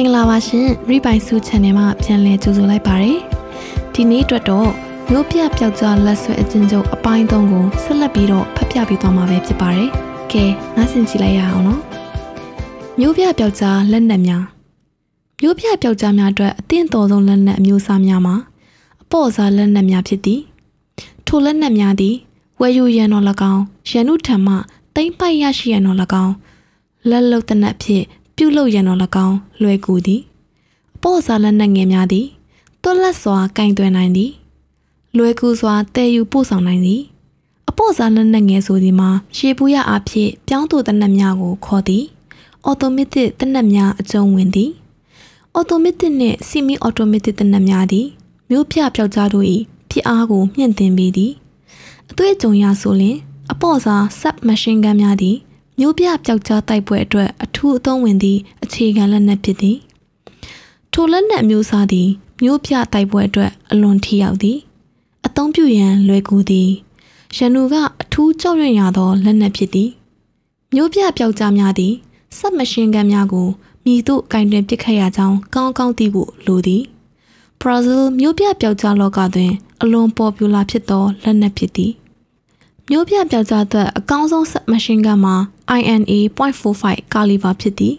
မင်္ဂလာပါရှင် Rebuy Su Channel မှာပြန်လည်ကြိုဆိုလိုက်ပါရစေဒီနေ့အတွက်တော့မျိုးပြပျောက်ကြားလက်ဆွဲအကျဉ်းချုပ်အပိုင်း၃ကိုဆက်လက်ပြီးတော့ဖတ်ပြပေးသွားမှာပဲဖြစ်ပါတယ်ကဲနားဆင်ကြည့်လိုက်ရအောင်နော်မျိုးပြပျောက်ကြားလက်နက်များမျိုးပြပျောက်ကြားများအတွက်အသင့်တော်ဆုံးလက်နက်အမျိုးအစားများမှာအပေါ့စားလက်နက်များဖြစ်သည်ထိုလက်နက်များသည်ဝယ်ယူရန်တော်၎င်းရန်နုထံမှတိမ့်ပိုက်ရရှိရန်တော်၎င်းလက်လုတ်တနက်ဖြင့် ပြုလုပ်ရန်တော်၎င်းလွယ်ကူသည်အပေါ့စားလက်နက်ငယ်များသည်တွက်လက်စွာကင်တွယ်နိုင်သည်လွယ်ကူစွာတည်ယူပို့ဆောင်နိုင်သည်အပေါ့စားလက်နက်ငယ်ဆိုသည်မှာရှေးပူးရအဖြစ်ပြောင်းတူတနက်များကိုခေါ်သည်အော်တိုမက်တစ်တနက်များအကျုံးဝင်သည်အော်တိုမက်တစ်နှင့်ဆီမီအော်တိုမက်တစ်တနက်များသည်မြို့ပြပျောက်ကြားတို့၏ဖြစ်အားကိုမြင့်တင်ပေးသည်အတွေ့အကြုံရဆိုလျှင်အပေါ့စား sub machine gun များသည် မြို့ပြပျောက်ကြားတိုက်ပွဲအတွက်အထူးအသုံးဝင်သည့်အခြေခံလက်နက်ဖြစ်သည်ထိုလက်နက်မျိုးစားသည်မြို့ပြတိုက်ပွဲအတွက်အလွန်ထိရောက်သည်အသုံးပြုရန်လွယ်ကူသည်ရန်သူကအထူးကြောက်ရွံ့ရသောလက်နက်ဖြစ်သည်မြို့ပြပျောက်ကြားများသည်စက်မရှင်ကန်များကိုမြည်သို့ကင်တွင်ပစ်ခတ်ရကြောင်းကောင်းကောင်းသိဖို့လိုသည်ဘရာဇီးမြို့ပြပျောက်ကြားလောကတွင် အလွန်ပေါ်ပူလာဖြစ်သောလက်နက်ဖြစ်သည် မြို့ပြပျောက်ကြားသက်အကောင်းဆုံးစက်မရှင်ကန်မှာ INA.45 ကာလီဘာဖြစ်သည်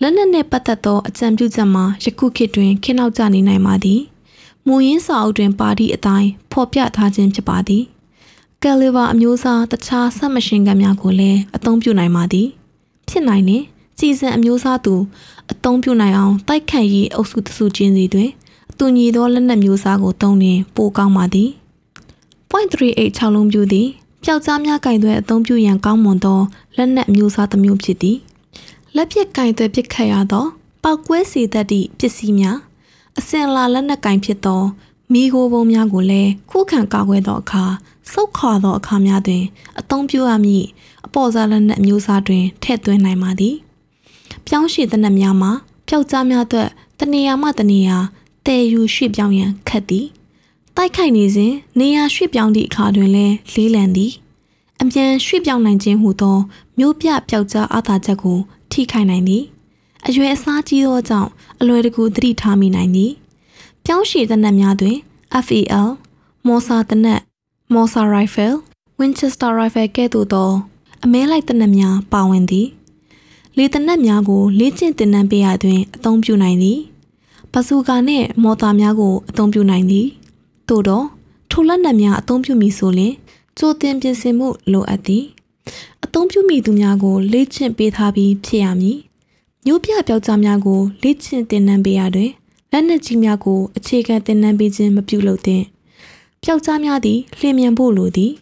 လက်နက်နှင့်ပတ်သက်သောအကြံပြုချက်မှာယခုခေတ်တွင်ခေတ်နောက်ကျနေနိုင်ပါသည်မူရင်းစာအုပ်တွင်ပါသည့်အတိုင်းဖော်ပြထားခြင်းဖြစ်ပါသည်ကယ်လီဘာအမျိုးအစားတခြားဆက်မရှင်ကများကိုလည်းအသုံးပြုနိုင်ပါသည်ဖြစ်နိုင်ရင်စီစဉ်အမျိုးအစားသူအသုံးပြုနိုင်အောင်တိုက်ခတ်ရေးအုပ်စုတစုချင်းစီတွင်အတူညီသောလက်နက်မျိုးစားကိုသုံးရင်ပိုကောင်းပါသည် .38 6လုံးပြူသည် ပျောက်ကြားများကင်သွဲအသုံးပြုရန်ကောင်းမွန်သောလက်နက်မျိုးစားတစ်မျိုးဖြစ်သည်လက်ပစ်ကင်သွဲပစ်ခတ်ရသောပောက်ကွဲစေတတ်သည့်ပစ္စည်းများအစင်လာလက်နက်ကင်ဖြစ်သောမိโกပုံများကိုလည်းခုခံကာကွယ်သောအခါစုတ်ခွာသောအခါများတွင် အသုံးပြုရမည့်အပေါ်စားလက်နက်မျိုးစားတွင်ထည့်သွင်းနိုင်ပါသည်ပြောင်းရွှေ့တဲ့နက်များမှာပျောက်ကြားများအတွက်တနေရာမှတနေရာတည်ယူရွှေ့ပြောင်းရန်ခက်သည် တိုက်ခိုက်နေစဉ်နေရာရွှေ့ပြောင်းသည့်အခါတွင်လည်းလေးလံသည်အမြန်ရွှေ့ပြောင်းနိုင်ခြင်းဟူသောမျိုးပြပျောက်ကြားအားသာချက်ကို ထိခိုက်နိုင်သည်အရွယ်အစားကြီးသောကြောင့်အလွယ်တကူသတိထားမိနိုင်သည်ပြောင်းရှည်သနက်များတွင် FEL မော်ဆာသနက်မော်ဆာရိုင်ဖယ် Winchester rifle ကဲ့သို့သောအမဲလိုက်သနက်များပါဝင်သည်လေသနက်များကိုလေ့ကျင့်သင်တန်းပေးရတွင်အသုံးပြုနိုင်သည်ဘဇူကာနှင့်မော်တာများကိုအသုံးပြုနိုင်သည် သို့သောထိုလက်နက်များအသုံးပြုမည်ဆိုလျှင်ကြိုတင်ပြင်ဆင်မှုလိုအပ်သည်အသုံးပြုမိသူများကိုလေ့ကျင့်ပေးထားပြီးဖြစ်ရမည်မျိုးပြပျောက်ကြားများကိုလေ့ကျင့်သင်တန်းပေးရတွင်လက်နက်ကြီးများကိုအခြေခံသင်တန်းပေးခြင်းမပြုလုပ်သင့်ပျောက်ကြားများသည်လျင်မြန်ဖို့လိုသည်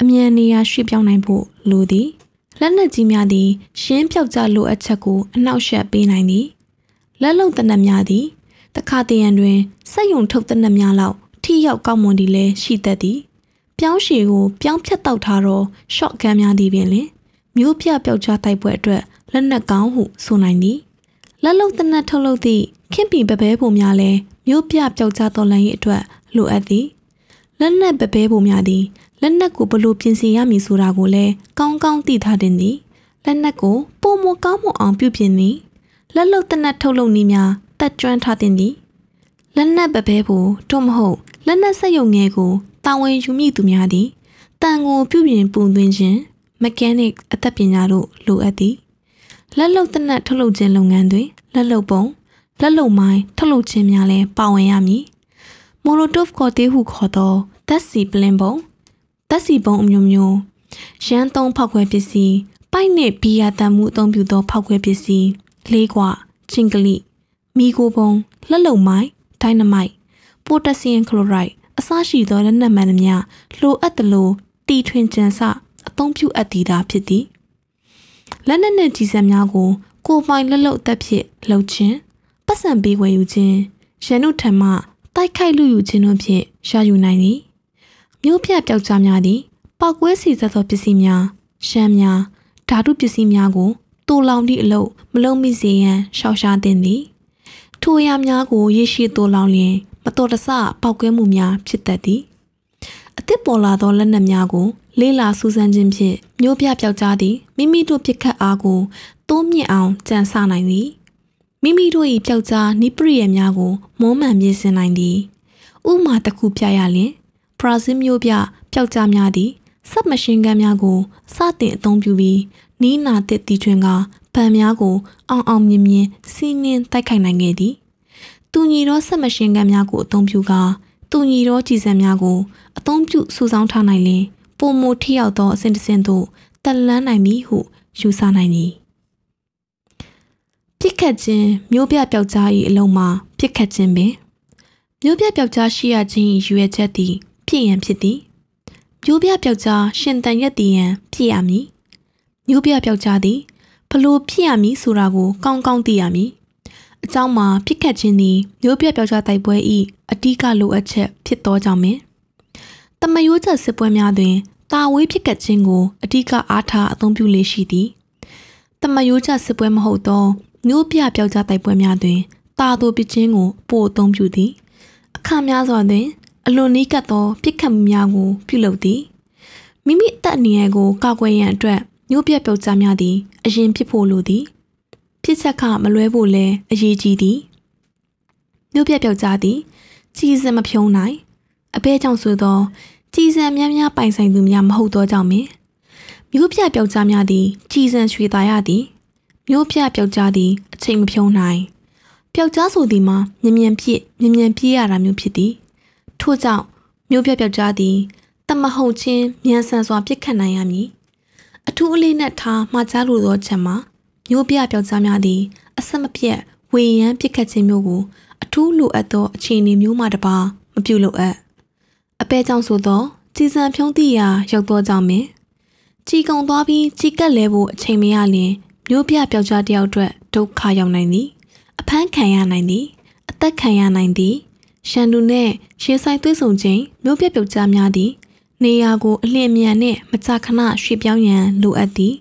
အမြန်နေရာရွှေ့ပြောင်းနိုင်ဖို့လိုသည်လက်နက်ကြီးများသည် ရှင်းပျောက်ကြားလိုအပ်ချက်ကိုအနှောက်အယှက်ပေးနိုင်သည်လက်လုံတနက်များသည်တခါတရံတွင်စက်ယုံထုတ်တနက်များလောက် ထိရောက်ကောက်မွန်သည်လည်းရှိတတ်သည်ပြောင်းရှည်ကိုပြောင်းဖြတ်တောက်ထားသော shot gun များသည်ပင်လင်မျိုးပြပျောက်ကြားတိုက်ပွဲအတွက်လက်နက်ကောင်းဟုဆိုနိုင်သည်လက်လုံတနက်ထုတ်လုပ်သည့်ခင်ပီပပဲပုံများလည်းမျိုးပြပျောက်ကြားတော်လှန်ရေးအတွက်လိုအပ်သည်လက်နက်ပပဲပုံများသည်လက်နက်ကိုဘလို့ပြင်ဆင်ရမည်ဆိုတာကိုလည်းကောင်းကောင်းသိထားတင်သည်လက်နက်ကိုပုံမကောင်းမွန်အောင်ပြုပြင်သည်လက်လုံတနက်ထုတ်လုပ်နည်းများတက်ကျွမ်းထားတင်သည်လက်နက်ပပဲဖို့တို့မဟုတ် လက်နက်ဆက်ယုံငယ်ကိုတာဝန်ယူမိသူများသည်တန်ကိုပြုပြင်ပုံသွင်းခြင်း mechanic အသက်ပညာတို့လိုအပ်သည်လက်လုံတနက်ထုတ်လုပ်ခြင်းလုပ်ငန်းတွင်လက်လုံပုံလက်လုံမိုင်းထုတ်လုပ်ခြင်းများလည်းပါဝင်ရမည်မိုလိုတိုဖ်ခေါ်သေးဟုခေါ်သောတက်စီပလင်ပုံတက်စီပုံအမျိုးမျိုးရန်သုံးဖောက်ခွဲပစ္စည်းပိုက်နှင့်ဘီယာတန်မှုအသုံးပြုသောဖောက်ခွဲပစ္စည်းလေးကွချင်းကလိမီကိုပုံလက်လုံမိုင်းဒိုင်နမိုက် ပိုတက်ဆီယမ်ကလိုရိုက်အစရှိသောလက်နက်မှန်သမျှလိုအပ်သလိုတီထွင်ကြံစအသုံးပြုအပ်သည်သာဖြစ်သည်လက်နက်နှင့်ကြီးစံများကို ကိုပိုင်လက်လုံသက်ဖြင့်လှုပ်ခြင်းပတ်စံပေးဝယ်ယူခြင်းရန်ုထံမှတိုက်ခိုက်လူယူခြင်းတို့ဖြင့်ရယူနိုင်သည်မြို့ပြပျောက်ကြားများသည်ပောက်ကွဲစီသက်သောပစ္စည်းများရှမ်းများဓာတုပစ္စည်းများကိုတူလောင်သည့်အလုပ်မလုံးမိစေရန်ရှောက်ရှားသင့်သည်ထိုအရာများကိုရရှိတူလောင်လျင် မတော်တဆပောက်ကွဲမှုများဖြစ်တတ်သည်အသစ်ပေါ်လာသောလက်နက်များကိုလေးလာစူးစမ်းခြင်းဖြင့်မျိုးပြပျောက်ကြားသည်မိမိတို့ပြစ်ခတ်အားကိုတိုးမြင့်အောင်ကြံစနိုင်သည်မိမိတို့၏ပျောက်ကြားနိပရိယများကိုမုံမှန်မြင်စင်နိုင်သည်ဥမာတစ်ခုပြရလျင်ဘရာဇီးမျိုးပြပျောက်ကြားများသည်စက်မရှင်ကန်းများကိုစတင်အသုံးပြုပြီးနီးနာတစ်တီထွင်ကဗန်များကိုအောင်အောင်မြင်မြင်စီးနှင်းတိုက်ခိုက်နိုင်ခဲ့သည် တူညီသောစက်မရှင်ကန်းများကိုအသုံးပြုကာတူညီသောကြည်စံများကိုအသုံးပြုစုဆောင်းထားနိုင်လင်ပုံမထိရောက်သောအစဉ်တစ်စင်သို့တက်လန်းနိုင်မည်ဟုယူဆနိုင်သည်ပြစ်ခတ်ခြင်းမျိုးပြပျောက်ကြား၏အလုံးမှာပြစ်ခတ်ခြင်းပင်မျိုးပြပျောက်ကြားရှိရခြင်း၏ရွယ်ချက်သည်ပြည့်ရန်ဖြစ်သည်မျိုးပြပျောက်ကြားရှင်တန်ရက်တည်ရန်ပြည့်ရမည်မျိုးပြပျောက်ကြားသည်ဘလို့ဖြစ်ရမည်ဆိုတာကိုကောင်းကောင်းသိရမည် အကြောင်းမှာပြစ်ခတ်ခြင်းသည်မျိုးပြပျောက်ကြားတိုက်ပွဲ၏အဓိကလိုအပ်ချက်ဖြစ်သောကြောင့်ပင်တမယိုးချက်စစ်ပွဲများတွင်တာဝေးဖြစ်ကတ်ခြင်းကိုအဓိကအားထားအသုံးပြုလေရှိသည်တမယိုးချက်စစ်ပွဲမဟုတ်သောမျိုးပြပျောက်ကြားတိုက်ပွဲများတွင်တာတို့ပစ်ခြင်းကိုပို့အသုံးပြုသည်အခါများစွာတွင် အလွန်နီးကပ်သောပြစ်ခတ်မှုများကို ပြုလုပ်သည်မိမိအသက်အန္တရာယ်ကိုကာကွယ်ရန်အတွက်မျိုးပြပျောက်ကြားများသည်အရင်ဖြစ်ဖို့လိုသည် ဖြစ်ချက်ကမလွဲဖို့လည်းအရေးကြီးသည်မျိုးပြပျောက်ကြားသည်ကြီးစံမဖြုံးနိုင်အဘဲကြောင့်ဆိုသောကြီးစံများများပိုင်ဆိုင်သူများမဟုတ်သောကြောင့်ပင်မြို့ပြပျောက်ကြားများသည်ကြီးစံရွှေသာရသည်မြို့ပြပျောက်ကြားသည်အချိန်မဖြုံးနိုင်ပျောက်ကြားဆိုသည်မှာမြ мян ပြည့်မြ мян ပြေးရတာမျိုးဖြစ်သည်ထို့ကြောင့်မြို့ပြပျောက်ကြားသည်တမဟုတ်ချင်းမြန်ဆန်စွာပြစ်ခတ်နိုင်ရမည်အထူးအလေးနက်ထားမှာကြားလိုသောချက်မှာ မြို့ပြပျောက်ကြားများသည်အဆက်မပြတ်ဝေယံပြစ်ခတ်ခြင်းမျိုးကိုအထူးလိုအပ်သောအခြေအနေမျိုးမှတပါမပြုလုပ်အပ်အပဲကြောင့်ဆိုသောကြည်စံဖြုံးသည့်ရာရောက်သောကြောင့်ပင်ကြည်ကုံသွားပြီးကြည်ကက်လဲဖို့အချိန်မရလျင်မျိုးပြပျောက်ကြားတယောက်အတွက်ဒုက္ခရောက်နိုင်သည်အဖမ်းခံရနိုင်သည်အသက်ခံရနိုင်သည်ရှန်တူနှင့်ရှင်းဆိုင်သွေးဆုံခြင်းမျိုးပြပျောက်ကြားများသည် နေရာကိုအလျင်မြန်နှင့်မကြာခဏရွှေ့ပြောင်းရန်လိုအပ်သည်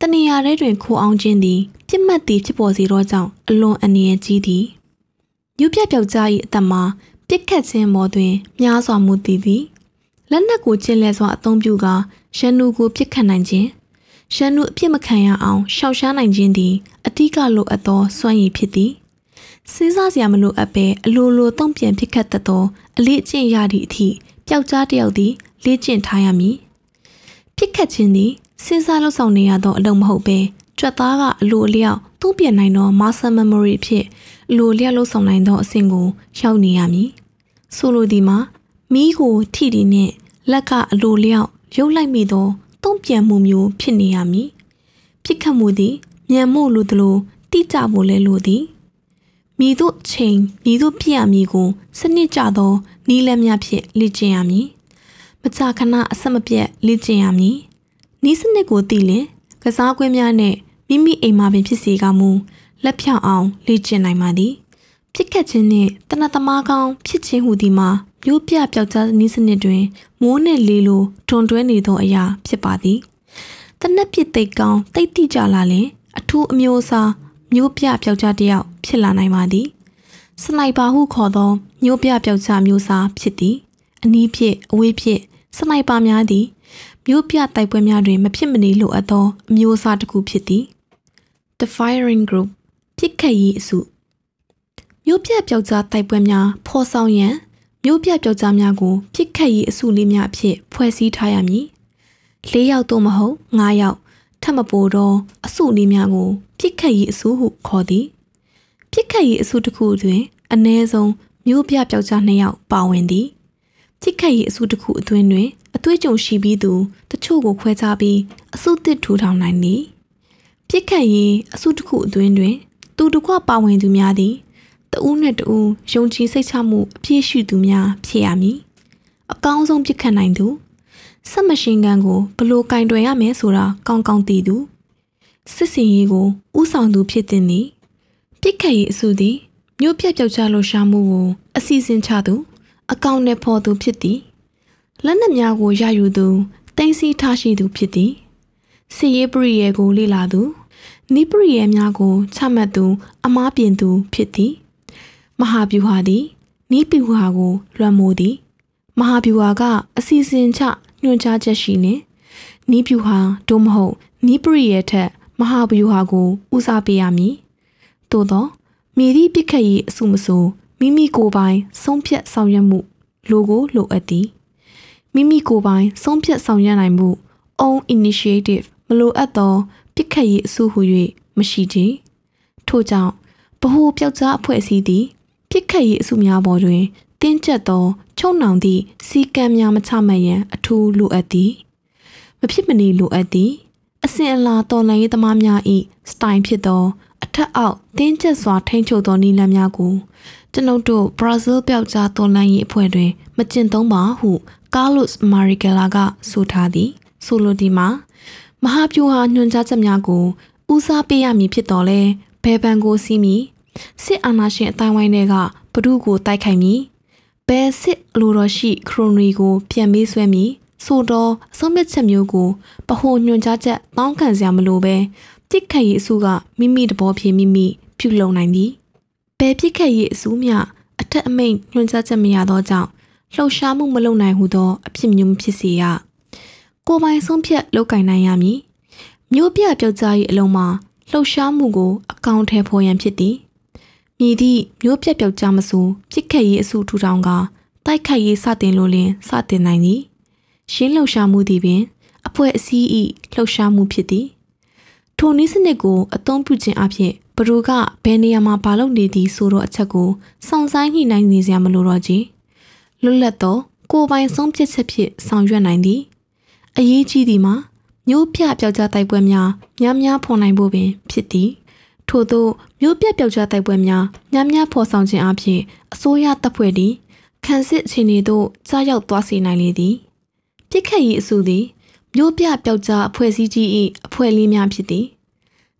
တနေရာထဲတွင်ခိုအောင်ခြင်းသည်ပြစ်မှတ်သည်ဖြစ်ပေါ်စေသောကြောင့်အလွန်အန္တရာယ်ကြီးသည်မျိုးပြပျောက်ကြား၏အသက်မှာပြစ်ခတ်ခြင်းပေါ်တွင်များစွာမူတည်သည်လက်နက်ကိုကျင့်လဲစွာအသုံးပြုကာရန်သူကိုပြစ်ခတ်နိုင်ခြင်းရန်သူအပြစ်မခံရအောင်ရှောင်ရှားနိုင်ခြင်းသည်အ धिक လိုအပ်သောစွမ်းရည်ဖြစ်သည်စဉ်းစားစရာမလိုအပ်ပဲအလိုလိုတုံ့ပြန်ပြစ်ခတ်တတ်သောအလေးအကျင့်ရသည့်အထိပျောက်ကြားတယောက်သည်လေ့ကျင့်ထားရမည်ပြစ်ခတ်ခြင်းသည် စဉ်းစားလှုပ်ဆောင်နေရသောအလုပ်မဟုတ်ပဲကြွက်သားကအလိုအလျောက်သူ့ပြန်နိုင်သော muscle memory ဖြစ်အလိုလျောက်လှုပ်ဆောင်နိုင်သောအဆင့်ကိုရောက်နေရမည်ဆိုလိုသည်မှာမီးကိုထိတီနှင့်လက်ကအလိုလျောက်ရုပ်လိုက်မိသောတုံ့ပြန်မှုမျိုးဖြစ်နေရမည်ပြစ်ခတ်မှုသည်မြန်မို့လိုသလိုတိကျဖို့လဲလိုသည်မိတို့ချိန်မိတို့ဖြစ်ရမည်ကိုစနစ်ကျသောနီးလန်းများဖြင့်လေ့ကျင့်ရမည်မကြာခဏအဆက်မပြတ်လေ့ကျင့်ရမည် နီးစနစ်ကိုသိလင်ကစားကွင်းများနဲ့မိမိအိမ်မှာပင်ဖြစ်စေကမူလက်ဖြောင့်အောင်လေ့ကျင့်နိုင်ပါသည်ပြစ်ခတ်ခြင်းနှင့်တနတ်သမားကောင်းဖြစ်ခြင်းဟူသည်မှာမျိုးပြပျောက်ကြားနည်းစနစ်တွင်မိုးနှင့်လေလိုထွန်တွဲနေသောအရာဖြစ်ပါသည်တနက်ပြစ်သိတ်ကောင်းတိတ်တိကြလာလင်အထူးအမျိုးအစားမျိုးပြပျောက်ကြားတယောက်ဖြစ်လာနိုင်ပါသည်စနိုက်ပါဟုခေါ်သောမျိုးပြပျောက်ကြားမျိုးစားဖြစ်သည်အနည်းဖြစ်အဝေးဖြစ်စနိုက်ပါများသည် မျိုးပြတိုက်ပွဲများတွင် မဖြစ်မနေလိုအပ်သောအမျိုးအစားတစ်ခုဖြစ်သည် The Firing Group ပြစ်ခတ်ရေးအစုမျိုးပြပျောက်ကြားတိုက်ပွဲများဖော်ဆောင်ရန်မျိုးပြပျောက်ကြားများကိုပြစ်ခတ်ရေးအစုလေးများအဖြစ်ဖွဲ့စည်းထားရမည်၄ယောက်သို့မဟုတ်၅ယောက်ထပ်မပိုတော့အစုလေးများကိုပြစ်ခတ်ရေးအစုဟုခေါ်သည်ပြစ်ခတ်ရေးအစုတစ်ခုတွင် အ ਨੇ ဆုံးမျိုးပြပျောက်ကြား၂ယောက်ပါဝင်သည်ပြစ်ခတ်ရေးအစုတစ်ခုအတွင်းတွင် အသွေးကြုံရှိပြီးသူတချို့ကိုခွဲခြားပြီးအစုတစ်ထူထောင်နိုင်သည်ပြစ်ခတ်ရေးအစုတစ်ခုအတွင်းတွင် သူတစ်ခွပါဝင်သူများသည်တဦးနဲ့တဦးယုံကြည်စိတ်ချမှုအပြည့်ရှိသူများဖြစ်ရမည်အကောင်းဆုံးပြစ်ခတ်နိုင်သူဆက်မရှင်ကန်ကိုဘလို့ကင်တွယ်ရမယ်ဆိုတာကောင်းကောင်းသိသူစစ်စင်ရေးကိုဥဆောင်သူဖြစ်တဲ့နေပြစ်ခတ်ရေးအစုသည်မြို့ပြပျောက်ကြားလို့ရှာမှုကိုအစီအစဉ်ချသူအကောင့်နဲ့ဖော်သူဖြစ်သည် လက်နက်များကိုရယူသူတင်စီထားရှိသူဖြစ်သည်စီရေးပရိယေကိုလေ့လာသူနိပရိယေများကိုချမှတ်သူ အမားပြင်သူဖြစ်သည်မဟာဗျူဟာသည်နီးဗျူဟာကိုလွှမ်းမိုးသည်မဟာဗျူဟာကအစီအစဉ်ချညွှန်ကြားချက်ရှိနေနီးဗျူဟာတို့မဟုတ်နီးပရိရဲ့ထက်မဟာဗျူဟာကိုဦးစားပေးရမည်သို့သောမိသည့်ပြစ်ခတ်ရေးအစုမဆိုမိမိကိုယ်ပိုင် ဆုံးဖြတ်ဆောင်ရွက်မှု လိုကိုလိုအပ်သည် မိမိကိုယ်ပိုင်ဆုံးဖြတ်ဆောင်ရွက်နိုင်မှု own initiative မလိုအပ်သောပြစ်ခတ်ရေးအစုဟု၍မရှိချေထို့ကြောင့်ဗဟုပျောက်ကြားအဖွဲ့အစည်းသည်ပြစ်ခတ်ရေးအစုများပေါ်တွင်တင်းကျပ်သောချုံနှောင်သည့်စီကံများမချမှတ်ရန်အထူးလိုအပ်သည်မဖြစ်မနေလိုအပ်သည်အစဉ်အလာတော်လှန်ရေးသမားများ၏စတိုင်ဖြစ်သောအထက်အောက်တင်းကျပ်စွာထိန်းချုပ်သောနည်းလမ်းများကိုကျွန်ုပ်တို့ဘရာဇီးပျောက်ကြားတော်လှန်ရေးအဖွဲ့တွင်မကျင့်သုံးပါဟု ကားလုစ်မာရီဂလာကဆိုထားသည်ဆိုလိုဒီမှာမဟာဗျူဟာညွှန်ကြားချက်များကိုဦးစားပေးရမည်ဖြစ်တော်လဲဘယ်ပန်ကိုစီးမည်စစ်အာဏာရှင်အတိုင်းဝိုင်းတွေကဘဒုကိုတိုက်ခိုက်မည်ဘယ်စစ်အလိုတော်ရှိခရိုနီကို ပြန်မေးဆွဲမည်ဆိုတော့အဆုံးဖြတ်ချက်မျိုးကိုပဟိုညွှန်ကြားချက်တောင်းခံစရာမလိုပဲပြစ်ခတ်ရေးအစုကမိမိတဘောဖြင့်မိမိပြုလုပ်နိုင်သည်ဘယ်ပြစ်ခတ်ရေးအစုမျှအထက်အမိန့်ညွှန်ကြားချက်မရသောကြောင့် လှုပ်ရှားမှုမလုပ်နိုင်ဟုသောအဖြစ်မျိုးဖြစ်စေရကိုပိုင်ဆုံးဖြတ်လုပ်ကင်နိုင်ရမည်မျိုးပြပြောက်ကြားရေးအလုံးမှာလှုပ်ရှားမှုကိုအကောင့်ထဲဖော်ရန်ဖြစ်သည်မြည်သည့်မျိုးပြပြောက်ကြားမဆိုပြစ်ခတ်ရေးအစုထူထောင်ကတိုက်ခိုက်ရေးစတင်လို့လင်စတင်နိုင်သည်ရှင်းလှုပ်ရှားမှုသည်ပင်အဖွဲ့အစည်း၏လှုပ်ရှားမှုဖြစ်သည်ထိုနည်းစနစ်ကိုအသုံးပြုခြင်းအပြင်ဘရူကဘယ်နေရာမှာဘာလုပ်နေသည်ဆိုတော့အချက်ကိုစောင့်ဆိုင်ညှိနှိုင်းနေစရာမလိုတော့ကြီး လွတ်လပ်သောကိုယ်ပိုင်ဆုံးဖြတ်ချက်ဖြင့်ဆောင်ရွက်နိုင်သည်အရေးကြီးသည်မှာမျိုးပြပျောက်ကြားတိုက်ပွဲများများများဖော်နိုင်ဖို့ပင်ဖြစ်သည်ထို့သောမျိုးပြပျောက်ကြားတိုက်ပွဲများများများဖော်ဆောင်ခြင်းအပြင်အစိုးရတပ်ဖွဲ့သည်ခံစစ်အခြေအနေသို့ကြားရောက်သွားစေနိုင်လေသည်ပြစ်ခတ်ရေးအစုသည်မျိုးပြပျောက်ကြားအဖွဲ့အစည်းကြီး၏အဖွဲ့လေးများဖြစ်သည်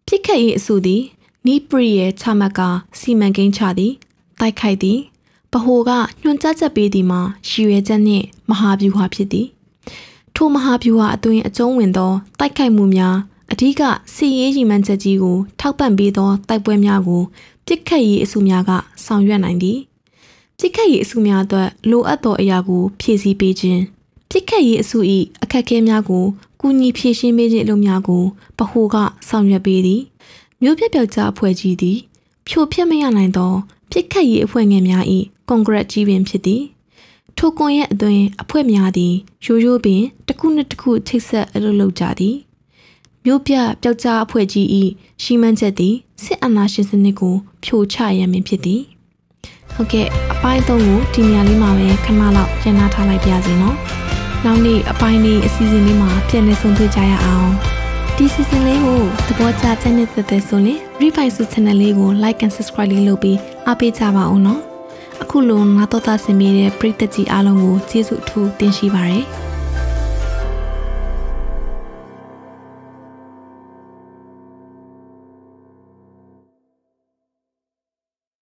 ပြစ်ခတ်ရေးအစုသည်နီးပရီရဲ့ချမှတ်ကစီမံကိန်းချသည်တိုက်ခိုက်သည် ဗဟိုကညွှန်ကြားချက်ပေးသည်မှာရည်ရွယ်ချက်နှင့်မဟာဗျူဟာဖြစ်သည်ထိုမဟာဗျူဟာအတွင်းအကျုံးဝင်သောတိုက်ခိုက်မှုများအဓိကစီရေးရီမှန်းချက်ကြီးကိုထောက်ပံ့ပေးသောတိုက်ပွဲများကိုပြစ်ခတ်ရေးအစုများကဆောင်ရွက်နိုင်သည်ပြစ်ခတ်ရေးအစုများအတွက်လိုအပ်သောအရာကိုဖြည့်ဆည်းပေးခြင်းပြစ်ခတ်ရေးအစု၏အခက်အခဲများကိုကူညီဖြည့်ရှင်းပေးခြင်းအလုပ်များကိုဗဟိုကဆောင်ရွက်ပေးသည်မြို့ပြပြောက်ကြားအဖွဲ့ကြီးသည်ဖြိုဖျက်မရနိုင်သော ပြစ်ခတ်ရေးအဖွဲ့ငယ်များ၏ကွန်ဂရက်ကြီးပင်ဖြစ်သည်ထိုကွန်ရဲ့အတွင်းအဖွဲ့များသည်ရိုးရိုးပင်တစ်ခုနှစ်တစ်ခုချိတ်ဆက်အလုပ်လုပ်ကြသည်မြို့ပြပျောက်ကြားအဖွဲ့ကြီး၏ရှိမှန်းချက်သည်စစ်အာဏာရှင်စနစ်ကိုဖြိုချရမည်ဖြစ်သည်ဟုတ်ကဲ့အပိုင်းသုံးကိုဒီနေရာလေးမှာပဲခဏလောက်ကျန်နာထားလိုက်ပါစေနော်နောက်နေ့အပိုင်းလေးအစီအစဉ်လေးမှာပြန်လည်ဆုံတွေ့ကြရအောင် ဒီ season လေးကိုသဘောကျတဲ့တဲ့တဲ့ဆိုရင် Refine စု channel လေးကို like and subscribe လေးလုပ်ပြီးအားပေးကြပါဦးနော်အခုလိုငါတော့သားစင်မိတဲ့ပရိသတ်ကြီးအားလုံးကိုကျေးဇူးအထူးတင်ရှိပါရစေ